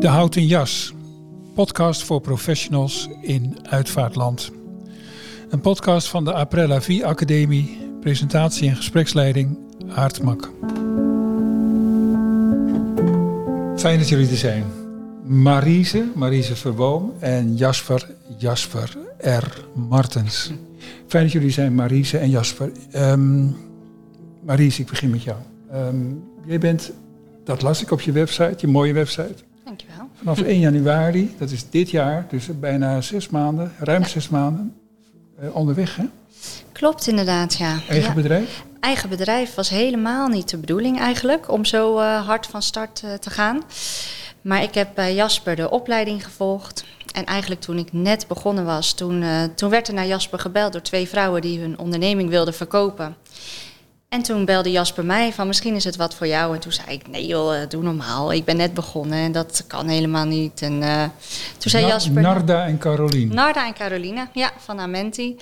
De Houten Jas, podcast voor professionals in uitvaartland. Een podcast van de Aprella Vie Academie, presentatie en gespreksleiding Aartmak. Fijn dat jullie er zijn. Marise, Marise Verboom en Jasper, Jasper R. Martens. Fijn dat jullie zijn, Marise en Jasper. Um, Marise, ik begin met jou. Um, jij bent, dat las ik op je website, je mooie website. Dankjewel. Vanaf 1 januari, dat is dit jaar, dus bijna zes maanden, ruim zes maanden, uh, onderweg hè? Klopt inderdaad, ja. Eigen ja. bedrijf? Eigen bedrijf was helemaal niet de bedoeling eigenlijk, om zo uh, hard van start uh, te gaan. Maar ik heb bij Jasper de opleiding gevolgd. En eigenlijk toen ik net begonnen was, toen, uh, toen werd er naar Jasper gebeld door twee vrouwen die hun onderneming wilden verkopen. En toen belde Jasper mij van misschien is het wat voor jou. En toen zei ik, nee joh, doe normaal. Ik ben net begonnen en dat kan helemaal niet. En uh, toen zei Na Jasper... Narda en Caroline. Narda en Caroline, ja, van Amenti.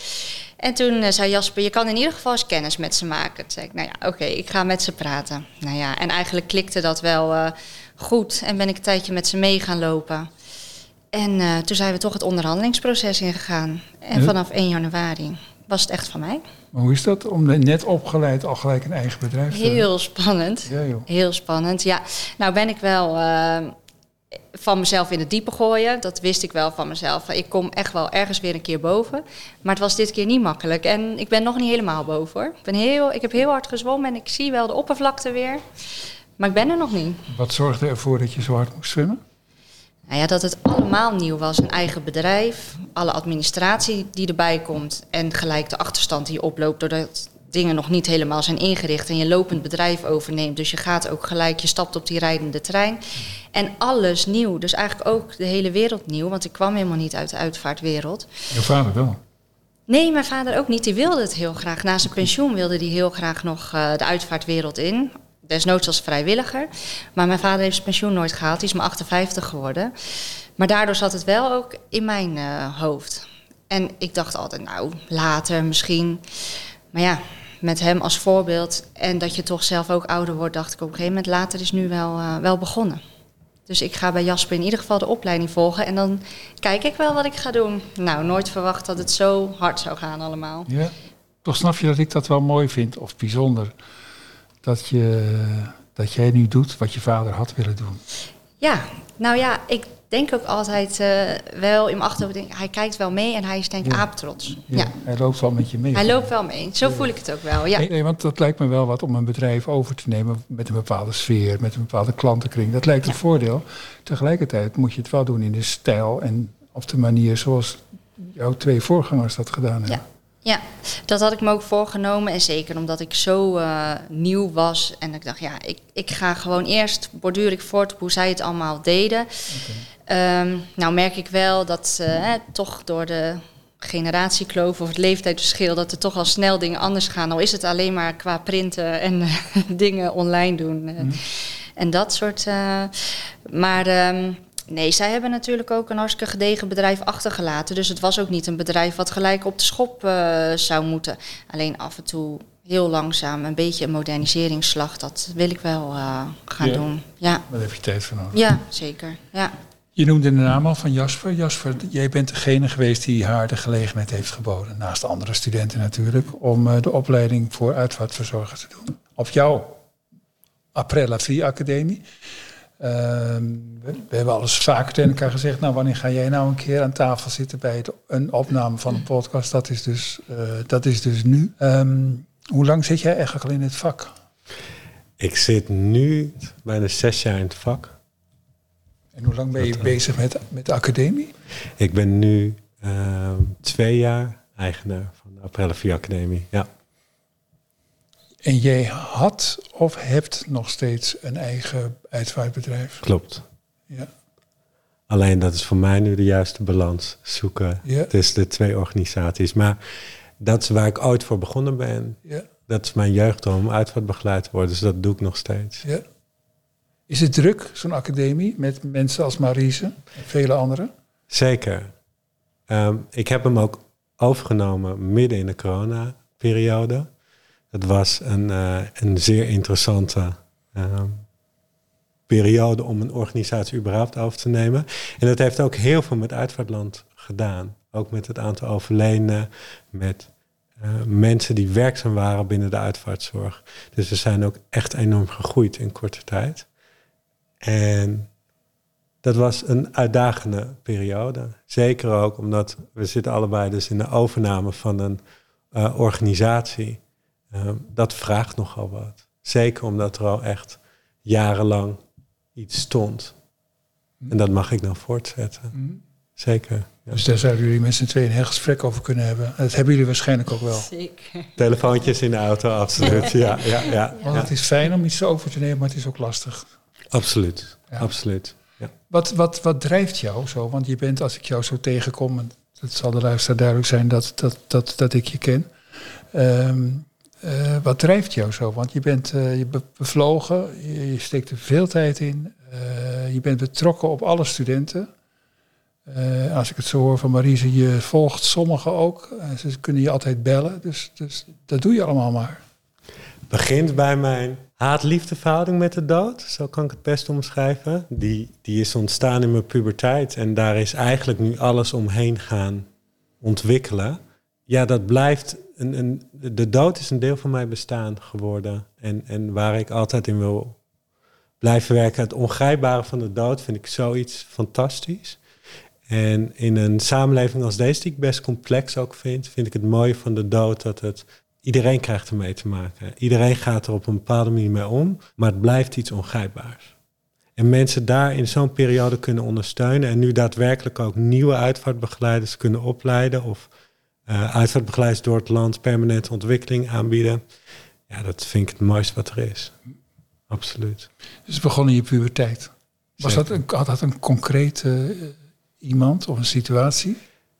En toen uh, zei Jasper, je kan in ieder geval eens kennis met ze maken. Toen zei ik, nou ja, oké, okay, ik ga met ze praten. Nou ja, en eigenlijk klikte dat wel uh, goed. En ben ik een tijdje met ze mee gaan lopen. En uh, toen zijn we toch het onderhandelingsproces ingegaan. En vanaf 1 januari was het echt van mij. Maar hoe is dat om net opgeleid al gelijk een eigen bedrijf te hebben? Heel spannend. Ja, joh. Heel spannend, ja. Nou ben ik wel uh, van mezelf in het diepe gooien. Dat wist ik wel van mezelf. Ik kom echt wel ergens weer een keer boven. Maar het was dit keer niet makkelijk. En ik ben nog niet helemaal boven hoor. Ik, ben heel, ik heb heel hard gezwommen en ik zie wel de oppervlakte weer. Maar ik ben er nog niet. Wat zorgde ervoor dat je zo hard moest zwemmen? Nou ja, dat het allemaal nieuw was. Een eigen bedrijf, alle administratie die erbij komt en gelijk de achterstand die oploopt doordat dingen nog niet helemaal zijn ingericht en je lopend bedrijf overneemt. Dus je gaat ook gelijk, je stapt op die rijdende trein. En alles nieuw, dus eigenlijk ook de hele wereld nieuw, want ik kwam helemaal niet uit de uitvaartwereld. Je vader wel? Nee, mijn vader ook niet. Die wilde het heel graag. Na zijn pensioen wilde hij heel graag nog uh, de uitvaartwereld in desnoods als vrijwilliger. Maar mijn vader heeft zijn pensioen nooit gehaald. Die is maar 58 geworden. Maar daardoor zat het wel ook in mijn uh, hoofd. En ik dacht altijd, nou, later misschien. Maar ja, met hem als voorbeeld en dat je toch zelf ook ouder wordt, dacht ik op een gegeven moment, later is nu wel, uh, wel begonnen. Dus ik ga bij Jasper in ieder geval de opleiding volgen en dan kijk ik wel wat ik ga doen. Nou, nooit verwacht dat het zo hard zou gaan allemaal. Ja, toch snap je dat ik dat wel mooi vind of bijzonder dat, je, dat jij nu doet wat je vader had willen doen? Ja, nou ja, ik denk ook altijd uh, wel in mijn achterhoofd, hij kijkt wel mee en hij is denk ik ja. aaptrots. Ja, ja, Hij loopt wel met je mee. Hij loopt wel mee, zo voel ik het ook wel. Ja. Nee, nee, want dat lijkt me wel wat om een bedrijf over te nemen met een bepaalde sfeer, met een bepaalde klantenkring. Dat lijkt een voordeel. Tegelijkertijd moet je het wel doen in de stijl en op de manier zoals jouw twee voorgangers dat gedaan hebben. Ja, dat had ik me ook voorgenomen. En zeker omdat ik zo uh, nieuw was. En ik dacht, ja, ik, ik ga gewoon eerst borduur ik voort op hoe zij het allemaal deden. Okay. Um, nou merk ik wel dat uh, toch door de generatiekloof of het leeftijdsverschil... dat er toch al snel dingen anders gaan. Al is het alleen maar qua printen en uh, dingen online doen. Mm. En dat soort... maar... Um, Nee, zij hebben natuurlijk ook een hartstikke gedegen bedrijf achtergelaten. Dus het was ook niet een bedrijf wat gelijk op de schop uh, zou moeten. Alleen af en toe heel langzaam een beetje een moderniseringsslag. Dat wil ik wel uh, gaan ja, doen. Ja. Daar heb je tijd voor nodig. Ja, zeker. Ja. Je noemde de naam al van Jasper. Jasper, jij bent degene geweest die haar de gelegenheid heeft geboden, naast andere studenten natuurlijk, om uh, de opleiding voor uitvaartverzorger te doen. Op jouw Aprella Free Academie. Uh, we, we, hebben alles vaker tegen elkaar gezegd. Nou, wanneer ga jij nou een keer aan tafel zitten bij het, een opname van een podcast? Dat is dus, uh, dat is dus nu. Um, hoe lang zit jij eigenlijk al in het vak? Ik zit nu bijna zes jaar in het vak. En hoe lang ben je dat, bezig met, met de academie? Ik ben nu uh, twee jaar eigenaar van de Aprelle Vie Academie. Ja. En jij had of hebt nog steeds een eigen uitvaartbedrijf? Klopt. Ja. Alleen dat is voor mij nu de juiste balans zoeken Ja. tussen de twee organisaties. Maar dat is waar ik ooit voor begonnen ben. Ja. Dat is mijn jeugddroom om uitvaartbegeleid te worden. Dus dat doe ik nog steeds. Ja. Is het druk, zo'n academie, met mensen als Marise en vele anderen? Zeker. Um, ik heb hem ook overgenomen midden in de corona periode. Het was een, uh, een zeer interessante uh, periode om een organisatie überhaupt over te nemen. En dat heeft ook heel veel met Uitvaartland gedaan. Ook met het aantal overledenen, met uh, mensen die werkzaam waren binnen de uitvaartzorg. Dus we zijn ook echt enorm gegroeid in korte tijd. En dat was een uitdagende periode. Zeker ook omdat we zitten allebei dus in de overname van een uh, organisatie. Uh, dat vraagt nogal wat. Zeker omdat er al echt jarenlang iets stond. En dat mag ik dan voortzetten. Mm. Zeker. Ja. Dus daar zouden jullie met z'n tweeën een heel gesprek over kunnen hebben. Dat hebben jullie waarschijnlijk ook wel. Zeker. Telefoontjes in de auto, absoluut. ja, ja, ja, Want het is fijn om iets over te nemen, maar het is ook lastig. Absoluut, ja. absoluut. Ja. Wat, wat, wat drijft jou zo? Want je bent, als ik jou zo tegenkom, en het zal de luisteraar duidelijk zijn dat, dat, dat, dat ik je ken. Um, uh, wat drijft jou zo? Want je bent uh, je bevlogen, je, steekt er veel tijd in, uh, je bent betrokken op alle studenten. als ik het zo hoor van Marise, je volgt sommigen ook. ze kunnen je altijd bellen, dus, dus dat doe je allemaal maar. Begint bij mijn haat-liefdeverhouding met de dood, zo kan ik het best omschrijven. Die, die is ontstaan in mijn puberteit en daar is eigenlijk nu alles omheen gaan ontwikkelen. Ja, dat blijft een, een, de dood is een deel van mijn bestaan geworden. En, en waar ik altijd in wil blijven werken. Het ongrijpbare van de dood vind ik zoiets fantastisch. En in een samenleving als deze, die ik best complex ook vind, vind ik het mooie van de dood dat het iedereen krijgt ermee te maken. Iedereen gaat er op een bepaalde manier mee om, maar het blijft iets ongrijpbaars. En mensen daar in zo'n periode kunnen ondersteunen en nu daadwerkelijk ook nieuwe uitvaartbegeleiders kunnen opleiden of uh, uitvaartbegeleiders door het land permanente ontwikkeling aanbieden. Ja, dat vind ik het mooiste wat er is. Absoluut. Dus begon in je puberteit. Was dat een, had dat een concrete uh, iemand of een situatie?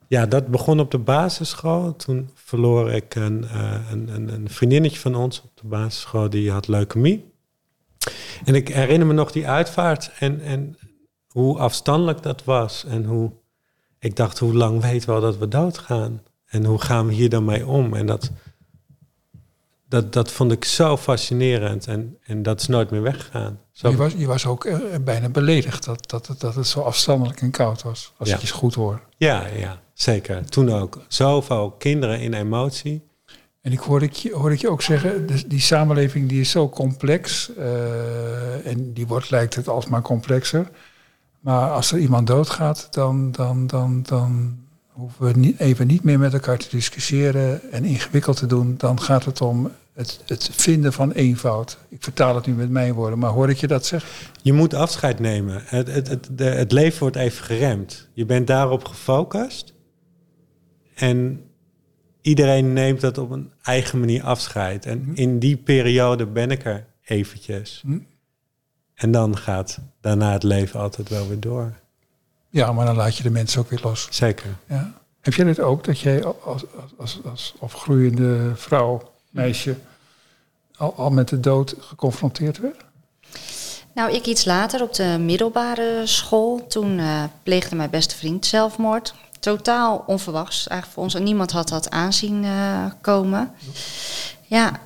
Ja, dat begon op de basisschool. Toen verloor ik een, uh, een, een, een, vriendinnetje van ons op de basisschool, die had leukemie. En ik herinner me nog die uitvaart en, en hoe afstandelijk dat was. En hoe ik dacht, hoe lang weten we al dat we doodgaan? En hoe gaan we hier dan mee om? En dat, dat, dat vond ik zo fascinerend en, en dat is nooit meer weggegaan. Zo je, was, je was ook uh, bijna beledigd dat, dat, dat het zo afstandelijk en koud was, als ja. ik je goed hoor. Ja, ja, zeker. Toen ook. Zoveel kinderen in emotie. En ik hoorde je, hoorde ik je ook zeggen, dus die samenleving die is zo complex uh, en die wordt, lijkt het alsmaar complexer. Maar als er iemand doodgaat, dan, dan, dan, dan hoeven we niet, even niet meer met elkaar te discussiëren en ingewikkeld te doen. Dan gaat het om het, het, vinden van eenvoud. Ik vertaal het nu met mijn woorden, maar hoor ik je dat zeggen? Je moet afscheid nemen. Het, het, het, de, het leven wordt even geremd. Je bent daarop gefocust. En iedereen neemt dat op een eigen manier afscheid. En hm. in die periode ben ik er eventjes. Hm. En dan gaat daarna het leven altijd wel weer door. Ja, maar dan laat je de mensen ook weer los. Zeker. Ja. Heb jij dit ook, dat jij als, als, als, als opgroeiende vrouw, meisje, al, al met de dood geconfronteerd werd? Nou, ik iets later op de middelbare school. Toen uh, pleegde mijn beste vriend zelfmoord. Totaal onverwachts eigenlijk voor ons. En niemand had dat aanzien uh, komen. Ja,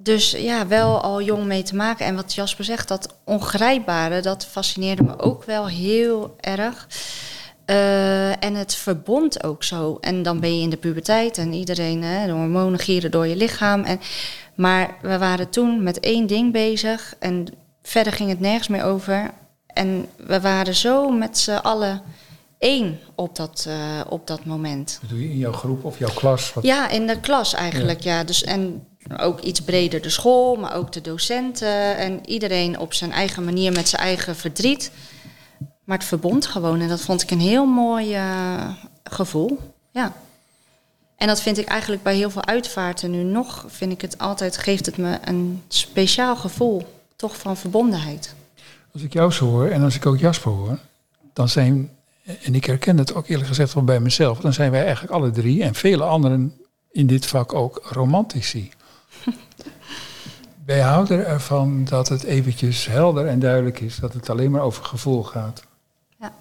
dus ja, wel al jong mee te maken. En wat Jasper zegt, dat ongrijpbare, dat fascineerde me ook wel heel erg. Uh, en het verbond ook zo. En dan ben je in de puberteit en iedereen, hè, de hormonen gieren door je lichaam. En, maar we waren toen met één ding bezig en verder ging het nergens meer over. En we waren zo met z'n allen één op dat, uh, op dat moment. Doe je in jouw groep of jouw klas? Wat? Ja, in de klas eigenlijk, ja. ja. Dus, en ook iets breder de school, maar ook de docenten en iedereen op zijn eigen manier met zijn eigen verdriet. Maar het verbond gewoon en dat vond ik een heel mooi uh, gevoel. Ja. En dat vind ik eigenlijk bij heel veel uitvaarten nu nog, vind ik het altijd, geeft het me een speciaal gevoel, toch van verbondenheid. Als ik jou zo hoor en als ik ook Jasper hoor, dan zijn, en ik herken het ook eerlijk gezegd wel bij mezelf, dan zijn wij eigenlijk alle drie en vele anderen in dit vak ook romantici. Wij houden ervan dat het eventjes helder en duidelijk is dat het alleen maar over gevoel gaat. Ja.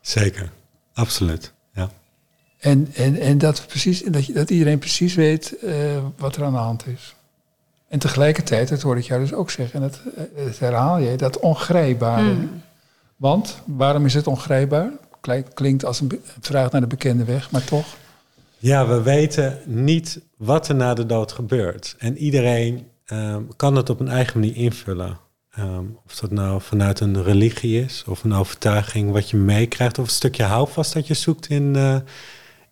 Zeker, absoluut. Ja. En, en, en dat, precies, dat, je, dat iedereen precies weet eh, wat er aan de hand is. En tegelijkertijd, dat hoor ik jou dus ook zeggen, en dat, eh, dat herhaal je, dat ongrijpbare. Hmm. Want, waarom is het ongrijpbaar? Klink- Klinkt als een vraag naar de bekende weg, maar toch. Ja, we weten niet wat er na de dood gebeurt. En iedereen ehm, kan het op een eigen manier invullen. Ehm, of dat nou vanuit een religie is, of een overtuiging wat je meekrijgt, of een stukje houvast dat je zoekt in, eh,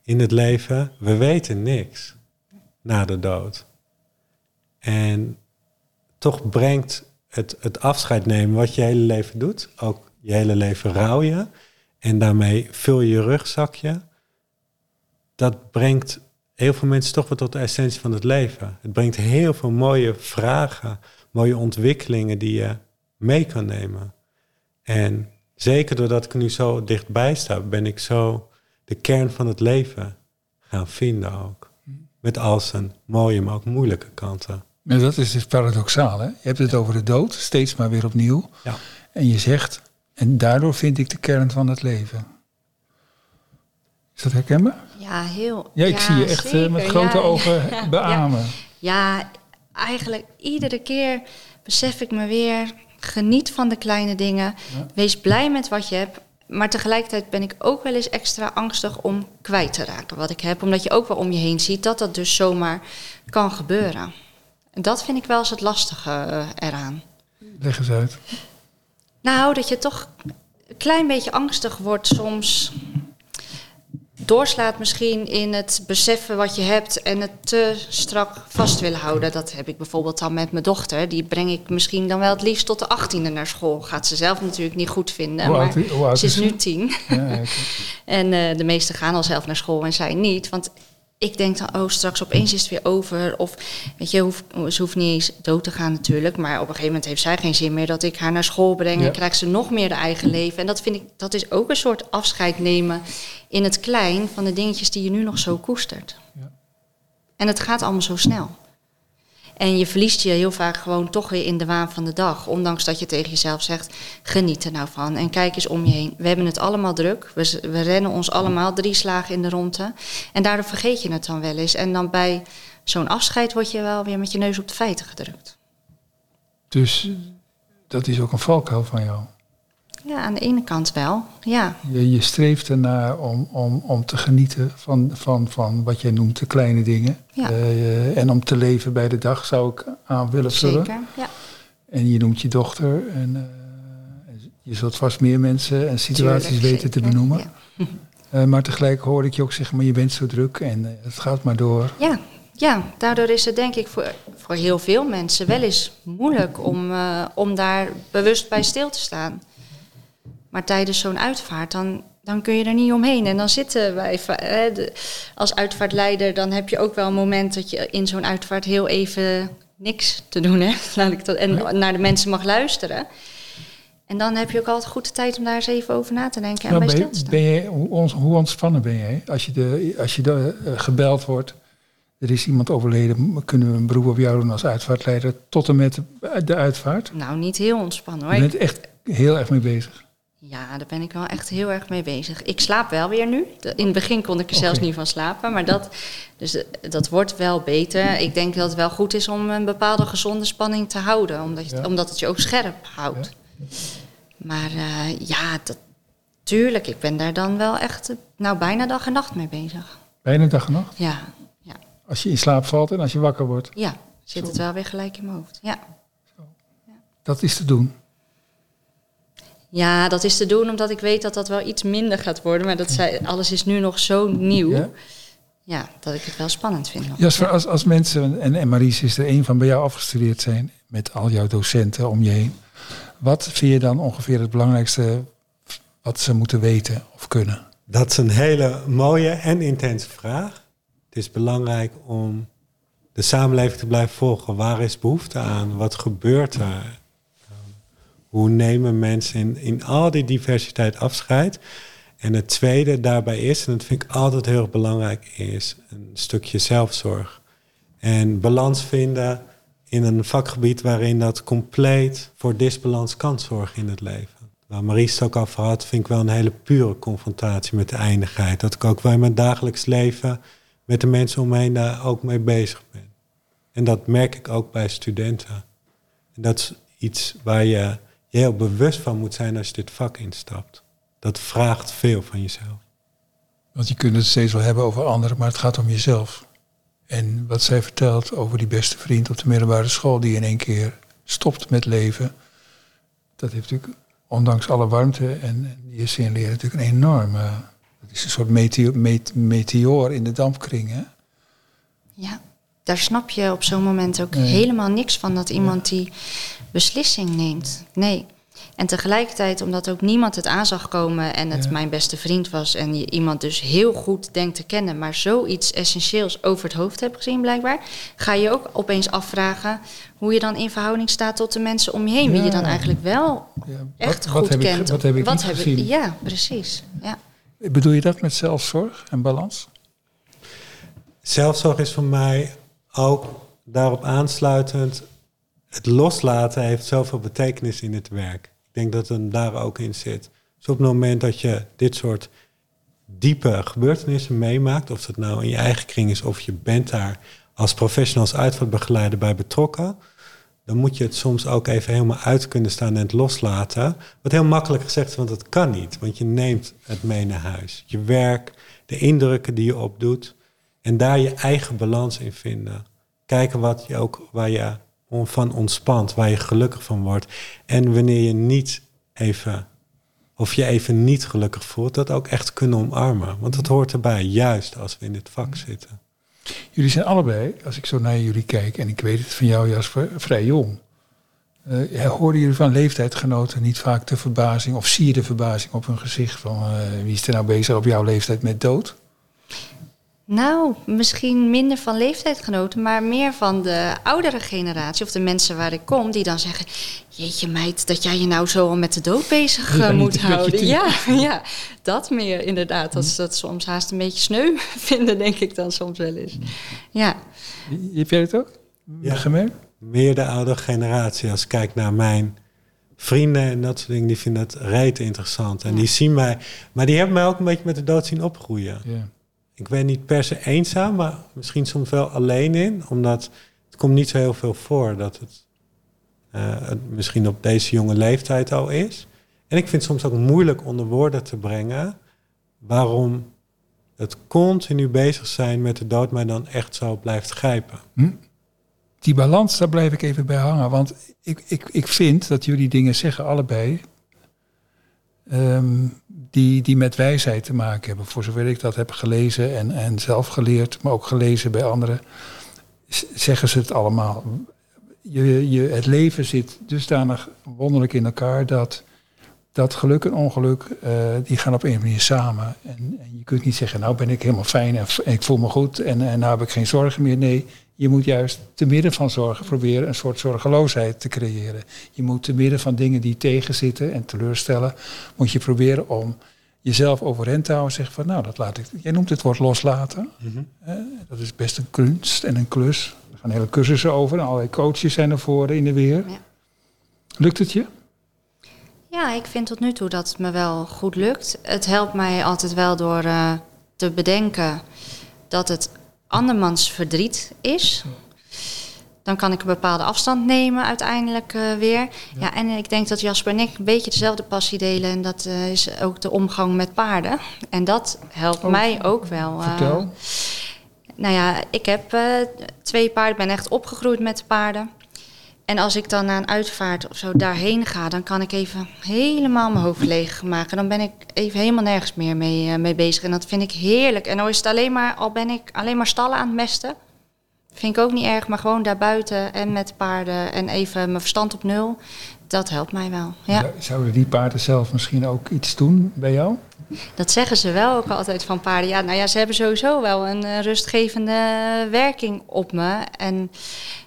in het leven. We weten niks na de dood. En toch brengt het, het afscheid nemen wat je hele leven doet, ook je hele leven rouw je. En daarmee vul je je rugzakje dat brengt heel veel mensen toch weer tot de essentie van het leven. Het brengt heel veel mooie vragen, mooie ontwikkelingen die je mee kan nemen. En zeker doordat ik nu zo dichtbij sta, ben ik zo de kern van het leven gaan vinden ook. Met al zijn mooie, maar ook moeilijke kanten. En dat is dus paradoxaal. Hè? Je hebt het over de dood, steeds maar weer opnieuw. Ja. En je zegt, en daardoor vind ik de kern van het leven. Is dat herkenbaar? Ja, heel. Ja, ik zie je echt eh, met grote Ja, ogen ja, beamen. Ja, eigenlijk iedere keer besef ik me weer, geniet van de kleine dingen. Wees blij met wat je hebt. Maar tegelijkertijd ben ik ook wel eens extra angstig om kwijt te raken wat ik heb. Omdat je ook wel om je heen ziet dat dat dus zomaar kan gebeuren. En dat vind ik wel eens het lastige eh, eraan. Leg eens uit. Nou, dat je toch een klein beetje angstig wordt soms. Doorslaat misschien in het beseffen wat je hebt en het te strak vast willen houden. Dat heb ik bijvoorbeeld dan met mijn dochter. Die breng ik misschien dan wel het liefst tot de achttiende naar school. Gaat ze zelf natuurlijk niet goed vinden. Hoe maar hoe ze is nu tien. Ja. En eh, de meesten gaan al zelf naar school en zij niet. Want ik denk dan, oh, straks opeens is het weer over. Of, weet je, hoef, ze hoeft niet eens dood te gaan natuurlijk. Maar op een gegeven moment heeft zij geen zin meer dat ik haar naar school breng. Ja. En krijgt ze nog meer de eigen leven. En dat vind ik, dat is ook een soort afscheid nemen in het klein van de dingetjes die je nu nog zo koestert. Ja. En het gaat allemaal zo snel. En je verliest je heel vaak gewoon toch weer in de waan van de dag. Ondanks dat je tegen jezelf zegt, geniet er nou van. En kijk eens om je heen. We hebben het allemaal druk. We, we rennen ons allemaal drie slagen in de ronde. En daardoor vergeet je het dan wel eens. En dan bij zo'n afscheid word je wel weer met je neus op de feiten gedrukt. Dus dat is ook een valkuil van jou. Ja, aan de ene kant wel. Ja, Je, je streeft ernaar om, om, om te genieten van, van, van wat jij noemt de kleine dingen. Ja. Eh, en om te leven bij de dag zou ik aan willen vullen. zeker. Ja, En je noemt je dochter. En eh, je zult vast meer mensen en situaties tuurlijk, weten te benoemen. Ja. Eh, maar tegelijk hoor ik je ook zeggen, maar je bent zo druk en het gaat maar door. Ja, ja, daardoor is het denk ik voor, voor heel veel mensen wel eens moeilijk om, om daar bewust bij stil te staan. Maar tijdens zo'n uitvaart, dan, dan kun je er niet omheen. En dan zitten wij, hè, de- als uitvaartleider, dan heb je ook wel een moment dat je in zo'n uitvaart heel even niks te doen hebt. Laat ik dat, en naar de mensen mag luisteren. En dan heb je ook altijd goed de tijd om daar eens even over na te denken en Nou, bij ben, je, ben je, hoe, ontspannen ben jij als je, de, als je de, eh, gebeld wordt? Er is iemand overleden, kunnen we een beroep op jou doen als uitvaartleider tot en met de, de uitvaart? Nou, niet heel ontspannen hoor. Je bent echt heel erg mee bezig. Ja, daar ben ik wel echt heel erg mee bezig. Ik slaap wel weer nu. In het begin kon ik er zelfs niet van slapen, maar dat, dus, eh, dat wordt wel beter. Ik denk dat het wel goed is om een bepaalde gezonde spanning te houden, omdat, je, Ja. omdat het je ook scherp houdt. Maar eh, ja, dat, tuurlijk, ik ben daar dan wel echt eh, nou, bijna dag en nacht mee bezig. Bijna dag en nacht. Ja, ja, Als je in slaap valt en als je wakker wordt. ja zit Zo. het wel weer gelijk in mijn hoofd. Ja. Dat is te doen. Ja, dat is te doen omdat ik weet dat dat wel iets minder gaat worden. Maar dat zij, alles is nu nog zo nieuw. Ja? Ja, dat ik het wel spannend vind. nog. Jasper, als, als mensen, en, en Maries is er een van bij jou afgestudeerd zijn, met al jouw docenten om je heen. Wat vind je dan ongeveer het belangrijkste wat ze moeten weten of kunnen? Dat is een hele mooie en intense vraag. Het is belangrijk om de samenleving te blijven volgen. Waar is behoefte aan? Wat gebeurt er? Hoe nemen mensen in, in al die diversiteit afscheid? En het tweede daarbij is, en dat vind ik altijd heel belangrijk, is een stukje zelfzorg. En balans vinden in een vakgebied waarin dat compleet voor disbalans kan zorgen in het leven. waar Maries het ook over had, vind ik wel een hele pure confrontatie met de eindigheid. Dat ik ook wel in mijn dagelijks leven met de mensen om me heen daar ook mee bezig ben. En dat merk ik ook bij studenten. En dat is iets waar je, je heel bewust van moet zijn als je dit vak instapt. Dat vraagt veel van jezelf. Want je kunt het steeds wel hebben over anderen, maar het gaat om jezelf. En wat zij vertelt over die beste vriend op de middelbare school die in één keer stopt met leven. Dat heeft natuurlijk, ondanks alle warmte en, en die is in leren, natuurlijk een enorme. Dat is een soort meteor, met, meteoor in de dampkring. Hè? Ja, daar snap je op zo'n moment ook helemaal niks van dat iemand die beslissing neemt. Nee. En tegelijkertijd, omdat ook niemand het aan zag komen en het mijn beste vriend was en je iemand dus heel goed denkt te kennen, maar zoiets essentieels over het hoofd hebt gezien blijkbaar, ga je ook opeens afvragen hoe je dan in verhouding staat tot de mensen om je heen, wie je dan eigenlijk wel echt wat, goed heb kent. Ik, wat heb ik niet gezien? ja, precies. Ja. Bedoel je dat met zelfzorg en balans? Zelfzorg is voor mij ook daarop aansluitend. Het loslaten heeft zoveel betekenis in het werk. Ik denk dat het daar ook in zit. Dus op het moment dat je dit soort diepe gebeurtenissen meemaakt, of dat nou in je eigen kring is of je bent daar als professionals uitvaartbegeleider bij betrokken, dan moet je het soms ook even helemaal uit kunnen staan en het loslaten. Wat heel makkelijk gezegd is, want dat kan niet. Want je neemt het mee naar huis. Je werk, de indrukken die je opdoet. En daar je eigen balans in vinden. Kijken wat je ook, waar je van ontspant, waar je gelukkig van wordt. En wanneer je niet even, of je even niet gelukkig voelt, dat ook echt kunnen omarmen. Want dat hoort erbij, juist als we in dit vak zitten. Jullie zijn allebei, als ik zo naar jullie kijk, en ik weet het van jou Jasper, vrij jong. Uh, hoorden jullie van leeftijdgenoten niet vaak de verbazing, of zie je de verbazing op hun gezicht van uh, wie is er nou bezig op jouw leeftijd met dood? Nou, misschien minder van leeftijdgenoten, maar meer van de oudere generatie of de mensen waar ik kom, die dan zeggen: Jeetje, meid, dat jij je nou zo al met de dood bezig ja, moet houden. Ja, ja, dat meer inderdaad. Dat ze dat soms haast een beetje sneu vinden, denk ik dan soms wel eens. Ja. Heb jij het ook? Ja, gemerkt? Meer de oudere generatie. Als ik kijk naar mijn vrienden en dat soort dingen, die vinden het reet interessant. En ja. die zien mij, maar die hebben mij ook een beetje met de dood zien opgroeien. Ja ik ben niet per se eenzaam, maar misschien soms wel alleen in. Omdat het komt niet zo heel veel voor dat het, het misschien op deze jonge leeftijd al is. En ik vind het soms ook moeilijk onder woorden te brengen waarom het continu bezig zijn met de dood mij dan echt zo blijft grijpen. Hm? Die balans, daar blijf ik even bij hangen. Want ik, ik, ik vind dat jullie dingen zeggen, allebei, um, die, die met wijsheid te maken hebben. Voor zover ik dat heb gelezen en, en zelf geleerd, maar ook gelezen bij anderen, zeggen ze het allemaal. Je, je, het leven zit dusdanig wonderlijk in elkaar dat, dat geluk en ongeluk, uh, die gaan op een manier samen. En, en, je kunt niet zeggen, nou ben ik helemaal fijn en, en ik voel me goed en, en nou heb ik geen zorgen meer. Nee, je moet juist te midden van zorgen proberen een soort zorgeloosheid te creëren. Je moet te midden van dingen die tegenzitten en teleurstellen, moet je proberen om jezelf overeind te houden. Zeggen van, nou, dat laat ik. Jij noemt het woord loslaten. Mm dat is best een kunst en een klus. Er gaan hele cursussen over en allerlei coaches zijn er voor in de weer. Ja. Lukt het je? Ja, ik vind tot nu toe dat het me wel goed lukt. Het helpt mij altijd wel door uh, te bedenken dat het andermans verdriet is. Dan kan ik een bepaalde afstand nemen uiteindelijk uh, weer. Ja. en ik denk dat Jasper en ik een beetje dezelfde passie delen. En dat uh, is ook de omgang met paarden. En dat helpt oh, mij ook wel. Uh, vertel. Nou ja, ik heb twee paarden. ben echt opgegroeid met de paarden. En als ik dan naar een uitvaart of zo daarheen ga, dan kan ik even helemaal mijn hoofd leeg maken. Dan ben ik even helemaal nergens meer mee, uh, mee bezig. En dat vind ik heerlijk. En dan is het alleen maar, al ben ik alleen maar stallen aan het mesten. Vind ik ook niet erg, maar gewoon daarbuiten en met paarden en even mijn verstand op nul. Dat helpt mij wel. Ja. Zouden die paarden zelf misschien ook iets doen bij jou? Dat zeggen ze wel ook altijd van paarden. Ja, nou ja, ze hebben sowieso wel een uh, rustgevende werking op me. En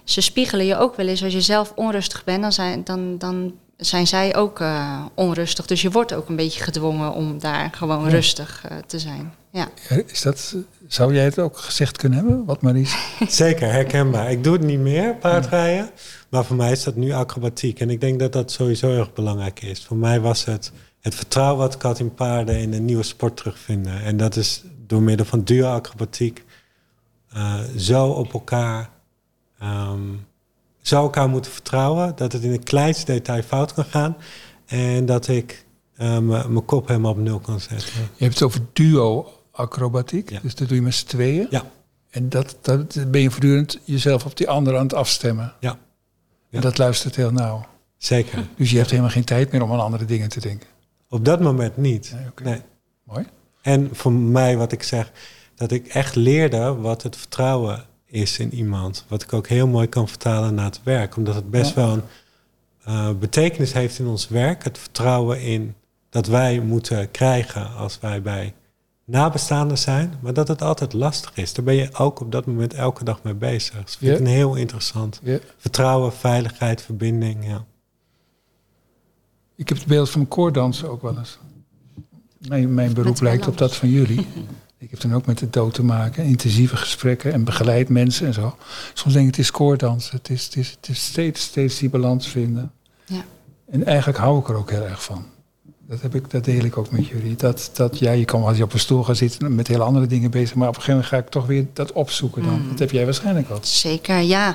ze spiegelen je ook wel eens als je zelf onrustig bent. Dan, zijn, dan, dan zijn zij ook eh, onrustig. Dus je wordt ook een beetje gedwongen om daar gewoon Ja. rustig eh, te zijn. Ja. Is dat, zou jij het ook gezegd kunnen hebben, wat Maries? Zeker, herkenbaar. Ik doe het niet meer, paardrijden. Maar voor mij is dat nu acrobatiek. En ik denk dat dat sowieso erg belangrijk is. Voor mij was het het vertrouwen wat ik had in paarden in een nieuwe sport terugvinden. En dat is door middel van duo-acrobatiek eh, zo op elkaar... zo elkaar moeten vertrouwen dat het in het kleinste detail fout kan gaan. En dat ik eh, mijn kop helemaal op nul kan zetten. Je hebt het over duo-acrobatiek, Ja. dus dat doe je met z'n tweeën. Ja. En dat, dat ben je voortdurend jezelf op die ander aan het afstemmen. Ja. En dat luistert heel nauw. Zeker. Dus je hebt helemaal geen tijd meer om aan andere dingen te denken. Op dat moment niet. Nee. Mooi. En voor mij, wat ik zeg, dat ik echt leerde wat het vertrouwen is in iemand. Wat ik ook heel mooi kan vertalen naar het werk. Omdat het best Ja. wel een eh, betekenis heeft in ons werk. Het vertrouwen in dat wij moeten krijgen als wij bij nabestaanden zijn. Maar dat het altijd lastig is. Daar ben je ook op dat moment elke dag mee bezig. Dus dat vind ik Ja. een heel interessant. Ja. Vertrouwen, veiligheid, verbinding. Ja. Ik heb het beeld van koordansen ook wel eens. Mijn, mijn beroep lijkt op dat van jullie. Ik heb dan ook met de dood te maken, intensieve gesprekken en begeleid mensen en zo. Soms denk ik, het is koordansen. Het is, het is, het is steeds, steeds die balans vinden. Ja. En eigenlijk hou ik er ook heel erg van. Dat, heb ik, dat deel ik ook met jullie. Dat, dat ja, je kan wel eens op een stoel gaan zitten met heel andere dingen bezig. Maar op een gegeven moment ga ik toch weer dat opzoeken dan. Mm. Dat heb jij waarschijnlijk ook. Zeker, ja.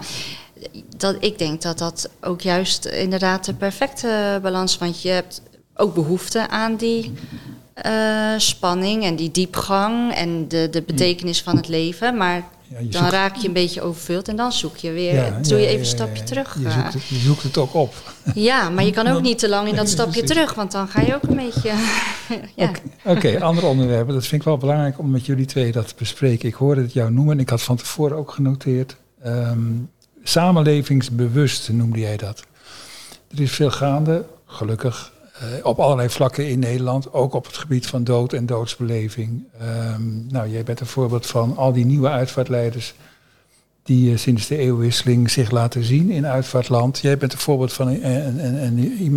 Dat, ik denk dat dat ook juist inderdaad de perfecte balans is. Want je hebt ook behoefte aan die eh, spanning en die diepgang en de, de betekenis van het leven. Maar Ja, dan zoekt- raak je een beetje overvuld en dan zoek je weer, ja, doe je even een stapje terug. Je eh. zoekt, het, je zoekt het ook op. Ja, maar je kan ook niet te lang in dat stapje terug, want dan ga je ook een beetje. ja. Oké, Oké, andere onderwerpen. Dat vind ik wel belangrijk om met jullie twee dat te bespreken. Ik hoorde het jou noemen en ik had van tevoren ook genoteerd. Ehm, samenlevingsbewust noemde jij dat. Er is veel gaande, gelukkig, eh, op allerlei vlakken in Nederland. Ook op het gebied van dood en doodsbeleving. Ehm, nou, jij bent een voorbeeld van al die nieuwe uitvaartleiders die eh, sinds de eeuwwisseling zich laten zien in uitvaartland. Jij bent een voorbeeld van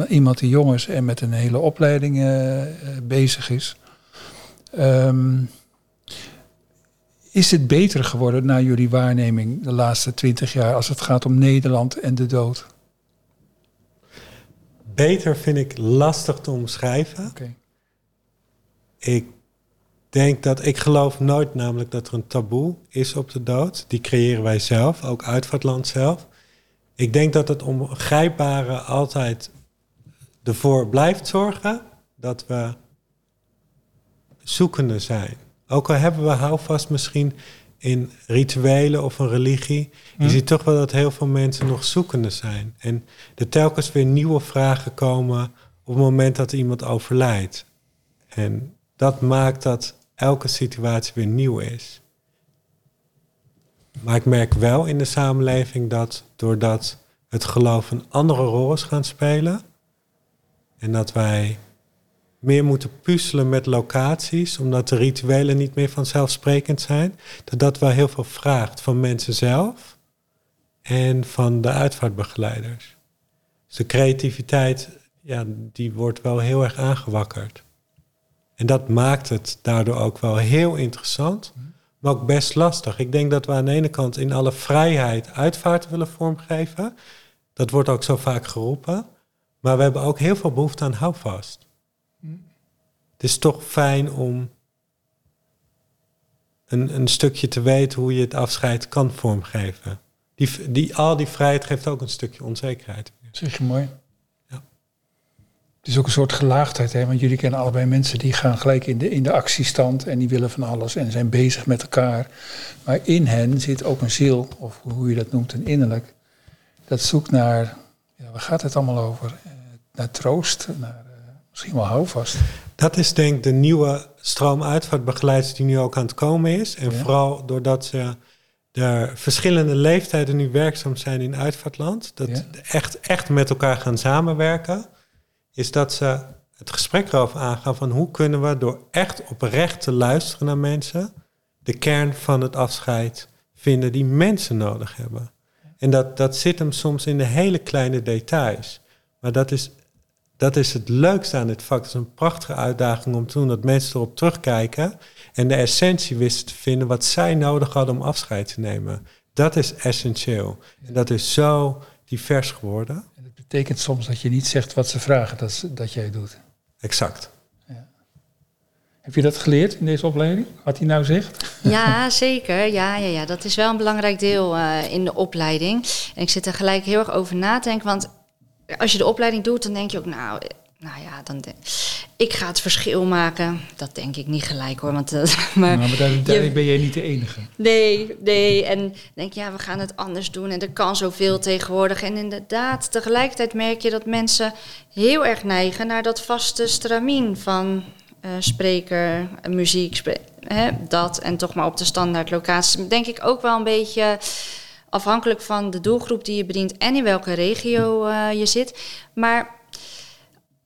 iemand- die jong is en met een hele opleiding eh, bezig is. Ehm, is het beter geworden naar jullie waarneming de laatste twintig jaar als het gaat om Nederland en de dood? Beter vind ik lastig te omschrijven. Ik denk dat ik geloof nooit namelijk dat er een taboe is op de dood. Die creëren wij zelf, ook uitvaartland zelf. Ik denk dat het ongrijpbare altijd ervoor blijft zorgen dat we zoekende zijn. Ook al hebben we houvast misschien in rituelen of een religie, je Hm. ziet toch wel dat heel veel mensen nog zoekende zijn. En er telkens weer nieuwe vragen komen op het moment dat iemand overlijdt. En dat maakt dat elke situatie weer nieuw is. Maar ik merk wel in de samenleving dat doordat het geloof een andere rol is gaan spelen en dat wij meer moeten puzzelen met locaties, omdat de rituelen niet meer vanzelfsprekend zijn, dat dat wel heel veel vraagt van mensen zelf en van de uitvaartbegeleiders. Dus de creativiteit, ja, die wordt wel heel erg aangewakkerd. En dat maakt het daardoor ook wel heel interessant, maar ook best lastig. Ik denk dat we aan de ene kant in alle vrijheid uitvaart willen vormgeven. Dat wordt ook zo vaak geroepen. Maar we hebben ook heel veel behoefte aan houvast. Het is toch fijn om een, een stukje te weten hoe je het afscheid kan vormgeven. Die, die, al die vrijheid geeft ook een stukje onzekerheid. Zeg je mooi. Ja. Het is ook een soort gelaagdheid, hè? want jullie kennen allebei mensen die gaan gelijk in de, in de actiestand en die willen van alles en zijn bezig met elkaar. Maar in hen zit ook een ziel, of hoe je dat noemt, een innerlijk. Dat zoekt naar, ja, waar gaat het allemaal over? Eh, naar troost, naar misschien wel houvast. Dat is denk ik de nieuwe stroom uitvaartbegeleiders die nu ook aan het komen is. En Ja. vooral doordat ze de verschillende leeftijden nu werkzaam zijn in uitvaartland. Dat Ja. echt, echt met elkaar gaan samenwerken. Is dat ze het gesprek erover aangaan van hoe kunnen we door echt oprecht te luisteren naar mensen. De kern van het afscheid vinden die mensen nodig hebben. En dat, dat zit hem soms in de hele kleine details. Maar dat is dat is het leukste aan dit vak. Het is een prachtige uitdaging om te doen dat mensen erop terugkijken en de essentie wisten te vinden wat zij nodig hadden om afscheid te nemen. Dat is essentieel. En dat is zo divers geworden. En dat betekent soms dat je niet zegt wat ze vragen dat, dat jij doet. Exact. Heb je dat geleerd in deze opleiding? Wat hij nou zegt? Ja, zeker. Ja, ja, ja. Dat is wel een belangrijk deel uh, in de opleiding. En ik zit er gelijk heel erg over na te denken. Want als je de opleiding doet, dan denk je ook, nou, nou ja, dan ik ga het verschil maken. Dat denk ik niet gelijk hoor. Want, uh, maar, nou, maar ben jij niet de enige. Nee, nee. En denk ja, we gaan het anders doen. En er kan zoveel tegenwoordig. En inderdaad, tegelijkertijd merk je dat mensen heel erg neigen naar dat vaste stramien van uh, spreker, muziek, hè, dat. En toch maar op de standaard locatie. Denk ik ook wel een beetje afhankelijk van de doelgroep die je bedient en in welke regio uh, je zit. Maar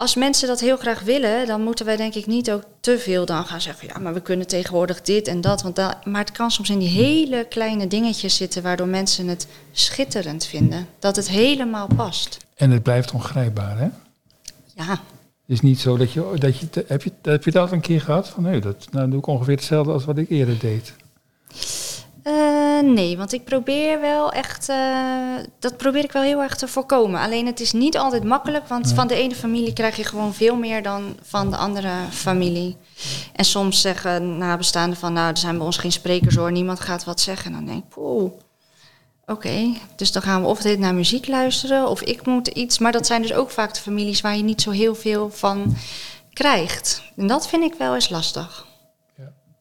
als mensen dat heel graag willen, dan moeten wij denk ik niet ook te veel dan gaan zeggen. Ja, maar we kunnen tegenwoordig dit en dat. Want dat, maar het kan soms in die hele kleine dingetjes zitten waardoor mensen het schitterend vinden. Dat het helemaal past. En het blijft ongrijpbaar, hè? Ja. Het is niet zo dat je, dat je heb je, heb je dat een keer gehad? Van nee, dat nou, doe ik ongeveer hetzelfde als wat ik eerder deed. Uh, nee, want ik probeer wel echt, uh, dat probeer ik wel heel erg te voorkomen. Alleen het is niet altijd makkelijk, want van de ene familie krijg je gewoon veel meer dan van de andere familie. En soms zeggen nabestaanden van, nou, er zijn bij ons geen sprekers hoor, niemand gaat wat zeggen. En dan denk ik, poeh, oké, dus dan gaan we of dit naar muziek luisteren of ik moet iets. Maar dat zijn dus ook vaak de families waar je niet zo heel veel van krijgt. En dat vind ik wel eens lastig.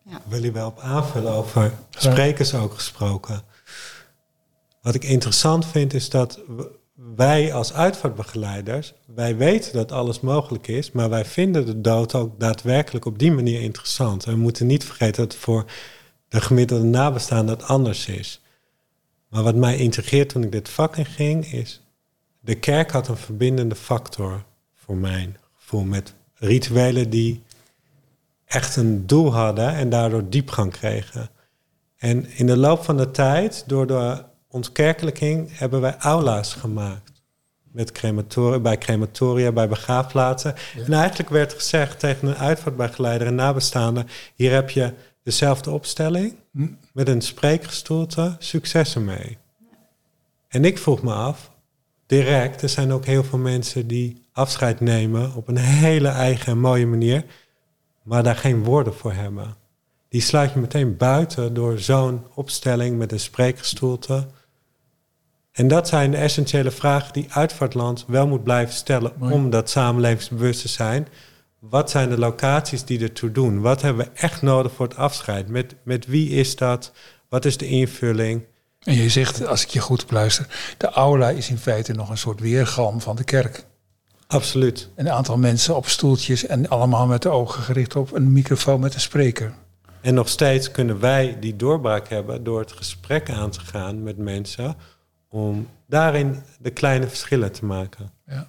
Ja. Wil je wel op aanvullen over sprekers ook gesproken? Wat ik interessant vind is dat wij als uitvaartbegeleiders, wij weten dat alles mogelijk is, maar wij vinden de dood ook daadwerkelijk op die manier interessant. En we moeten niet vergeten dat voor de gemiddelde nabestaande dat anders is. Maar wat mij integreert toen ik dit vak in ging, is de kerk had een verbindende factor voor mijn gevoel met rituelen die echt een doel hadden en daardoor diepgang kregen. En in de loop van de tijd, door de ontkerkelijking, hebben wij aula's gemaakt. Met crematoria, bij crematoria, bij begraafplaatsen. En eigenlijk werd gezegd tegen een uitvaartbegeleider en nabestaande... hier heb je dezelfde opstelling hm. met een spreekgestoelte, succes ermee. En ik vroeg me af, direct, er zijn ook heel veel mensen die afscheid nemen op een hele eigen en mooie manier maar daar geen woorden voor hebben. Die sluit je meteen buiten door zo'n opstelling met een spreekgestoelte. En dat zijn de essentiële vragen die uitvaartland wel moet blijven stellen om dat samenlevingsbewust te zijn. Wat zijn de locaties die ertoe doen? Wat hebben we echt nodig voor het afscheid? Met, met wie is dat? Wat is de invulling? En je zegt, als ik je goed beluister, de aula is in feite nog een soort weergalm van de kerk. Absoluut. Een aantal mensen op stoeltjes en allemaal met de ogen gericht op een microfoon met een spreker. En nog steeds kunnen wij die doorbraak hebben door het gesprek aan te gaan met mensen om daarin de kleine verschillen te maken. Ja,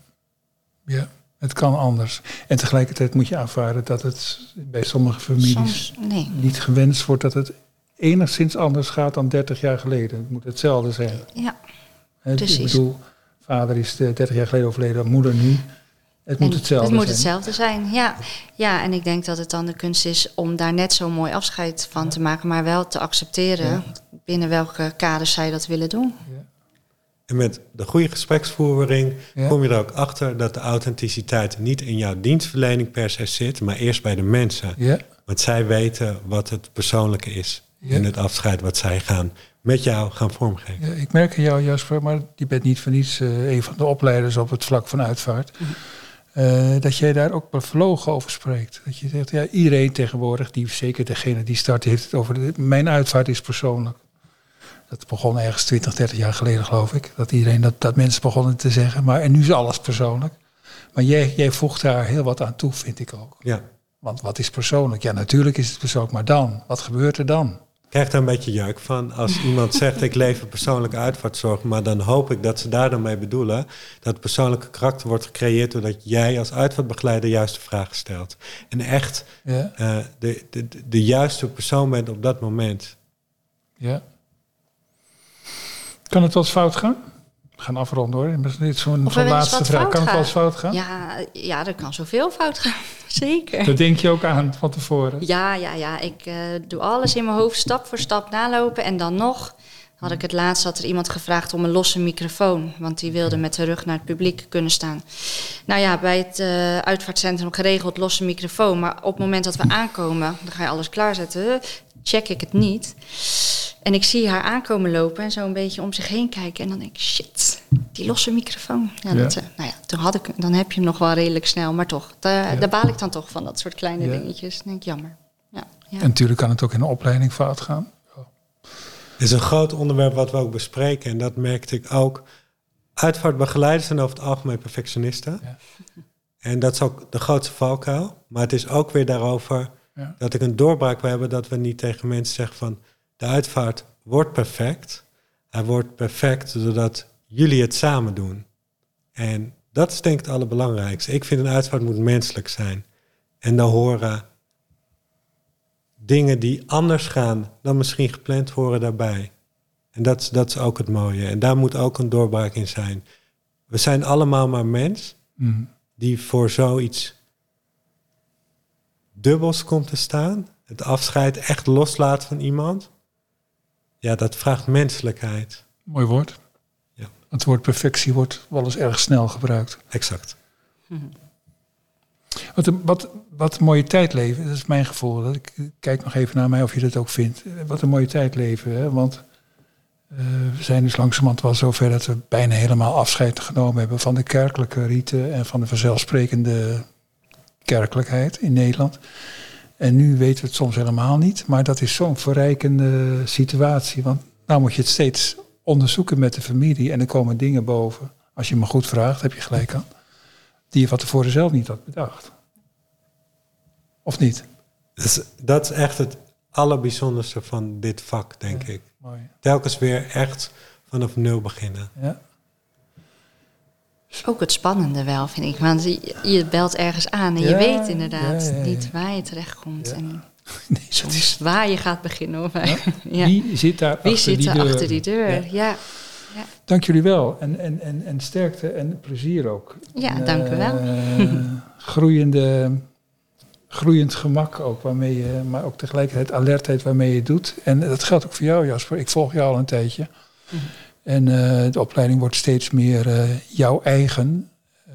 ja het kan anders. En tegelijkertijd moet je aanvaarden dat het bij sommige families nee. niet gewenst wordt dat het enigszins anders gaat dan 30 jaar geleden. Het moet hetzelfde zijn. Ja, precies. Ik bedoel, Vader is 30 eh, jaar geleden overleden, moeder nu. Het moet hetzelfde zijn. Het moet hetzelfde zijn, ja. Ja, en ik denk dat het dan de kunst is om daar net zo'n mooi afscheid van te maken, maar wel te accepteren binnen welke kaders zij dat willen doen. Ja. En met de goede gespreksvoering kom je er ook achter dat de authenticiteit niet in jouw dienstverlening per se zit, maar eerst bij de mensen. Ja. Want zij weten wat het persoonlijke is in het afscheid wat zij gaan met jou gaan vormgeven. Ja, ik merk in jou, Jasper, maar je bent niet voor niets uh, een van de opleiders op het vlak van uitvaart. Uh, dat jij daar ook bevlogen over spreekt. Dat je zegt, ja, iedereen tegenwoordig, die, zeker degene die start, heeft het over. De, mijn uitvaart is persoonlijk. Dat begon ergens 20, 30 jaar geleden, geloof ik. Dat iedereen dat, dat mensen begonnen te zeggen. Maar en nu is alles persoonlijk. Maar jij, jij voegt daar heel wat aan toe, vind ik ook. Ja. Want wat is persoonlijk? Ja, natuurlijk is het persoonlijk, maar dan? Wat gebeurt er dan? Krijg daar een beetje jeuk van als iemand zegt ik lever persoonlijke uitvaartzorg, maar dan hoop ik dat ze daar dan mee bedoelen dat het persoonlijke karakter wordt gecreëerd doordat jij als uitvaartbegeleider juiste vragen stelt. En echt ja. uh, de, de, de juiste persoon bent op dat moment. Ja. Kan het wel eens fout gaan? Gaan afronden hoor. Dit is zo'n Of zo'n laatste vraag. Kan het wel eens fout gaan? Ja, ja, er kan zoveel fout gaan. Zeker. Dat denk je ook aan van tevoren. Ja, ja, ja. Ik eh, doe alles in mijn hoofd stap voor stap nalopen. En dan nog had ik het laatst had er iemand gevraagd om een losse microfoon. Want die wilde met de rug naar het publiek kunnen staan. Nou ja, bij het eh, uitvaartcentrum geregeld losse microfoon. Maar op het moment dat we aankomen, dan ga je alles klaarzetten. Check ik het niet. En ik zie haar aankomen lopen en zo een beetje om zich heen kijken. En dan denk ik, shit, die losse microfoon. Ja, Ja. Dat, eh, nou ja, toen had ik, dan heb je hem nog wel redelijk snel. Maar toch, daar, Ja. daar baal ik dan toch van, dat soort kleine Ja. dingetjes. Dan denk ik, jammer. Ja, ja. En natuurlijk kan het ook in een opleiding fout gaan. Het is een groot onderwerp wat we ook bespreken. En dat merkte ik ook. Uitvaartbegeleiders zijn over het algemeen perfectionisten. Ja. En dat is ook de grootste valkuil. Maar het is ook weer daarover Ja. dat ik een doorbraak wil hebben... dat we niet tegen mensen zeggen van... de uitvaart wordt perfect. Hij wordt perfect doordat jullie het samen doen. En dat is denk ik het allerbelangrijkste. Ik vind een uitvaart moet menselijk zijn. En daar horen dingen die anders gaan dan misschien gepland horen daarbij. En dat, is- dat is ook het mooie. En daar moet ook een doorbraak in zijn. We zijn allemaal maar mens Mm. die voor zoiets dubbels komt te staan. Het afscheid echt loslaat van iemand. Ja, dat vraagt menselijkheid. Mooi woord. Ja. Het woord perfectie wordt wel eens erg snel gebruikt. Exact. Wat een, wat, wat een mooie tijd leven, dat is mijn gevoel. Dat ik kijk nog even naar mij of je dat ook vindt. Wat een mooie tijd leven, hè? want eh, we zijn dus langzamerhand wel zover dat we bijna helemaal afscheid genomen hebben van de kerkelijke riten en van de vanzelfsprekende kerkelijkheid in Nederland. En nu weten we het soms helemaal niet, maar dat is zo'n verrijkende situatie. Want nou moet je het steeds onderzoeken met de familie en er komen dingen boven. Als je me goed vraagt, heb je gelijk aan die je van tevoren zelf niet had bedacht. Of niet? Dus dat is echt het allerbijzonderste van dit vak, denk ik. Mooi. Telkens weer echt vanaf nul beginnen. Ja. Ook het spannende wel, vind ik. Want je, je belt ergens aan en je weet inderdaad ja, ja, ja. niet waar je terechtkomt. En Nee, soms is, waar je gaat beginnen. Of ja. Wie zit daar Wie achter zit die deur? achter die deur? Ja. Ja, Dank jullie wel. En, en, en, en sterkte en plezier ook. Ja, En, dank u wel. eh, groeiende, groeiend gemak ook, waarmee je, maar ook tegelijkertijd alertheid waarmee je het doet. En dat geldt ook voor jou, Jasper. Ik volg jou al een tijdje. Mhm. En eh, de opleiding wordt steeds meer eh, jouw eigen.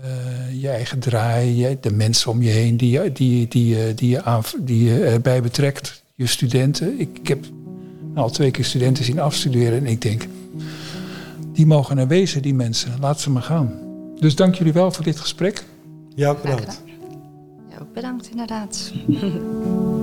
eh, je eigen draai, je- de mensen om je heen die, je- die, die, die, die, je aan, die je erbij betrekt. Je studenten. Ik, ik heb nou, al twee keer studenten zien afstuderen en ik denk, die mogen er wezen, die mensen. Laat ze maar gaan. Dus dank jullie wel voor dit gesprek. Ja, bedankt. Ja, ook bedankt inderdaad.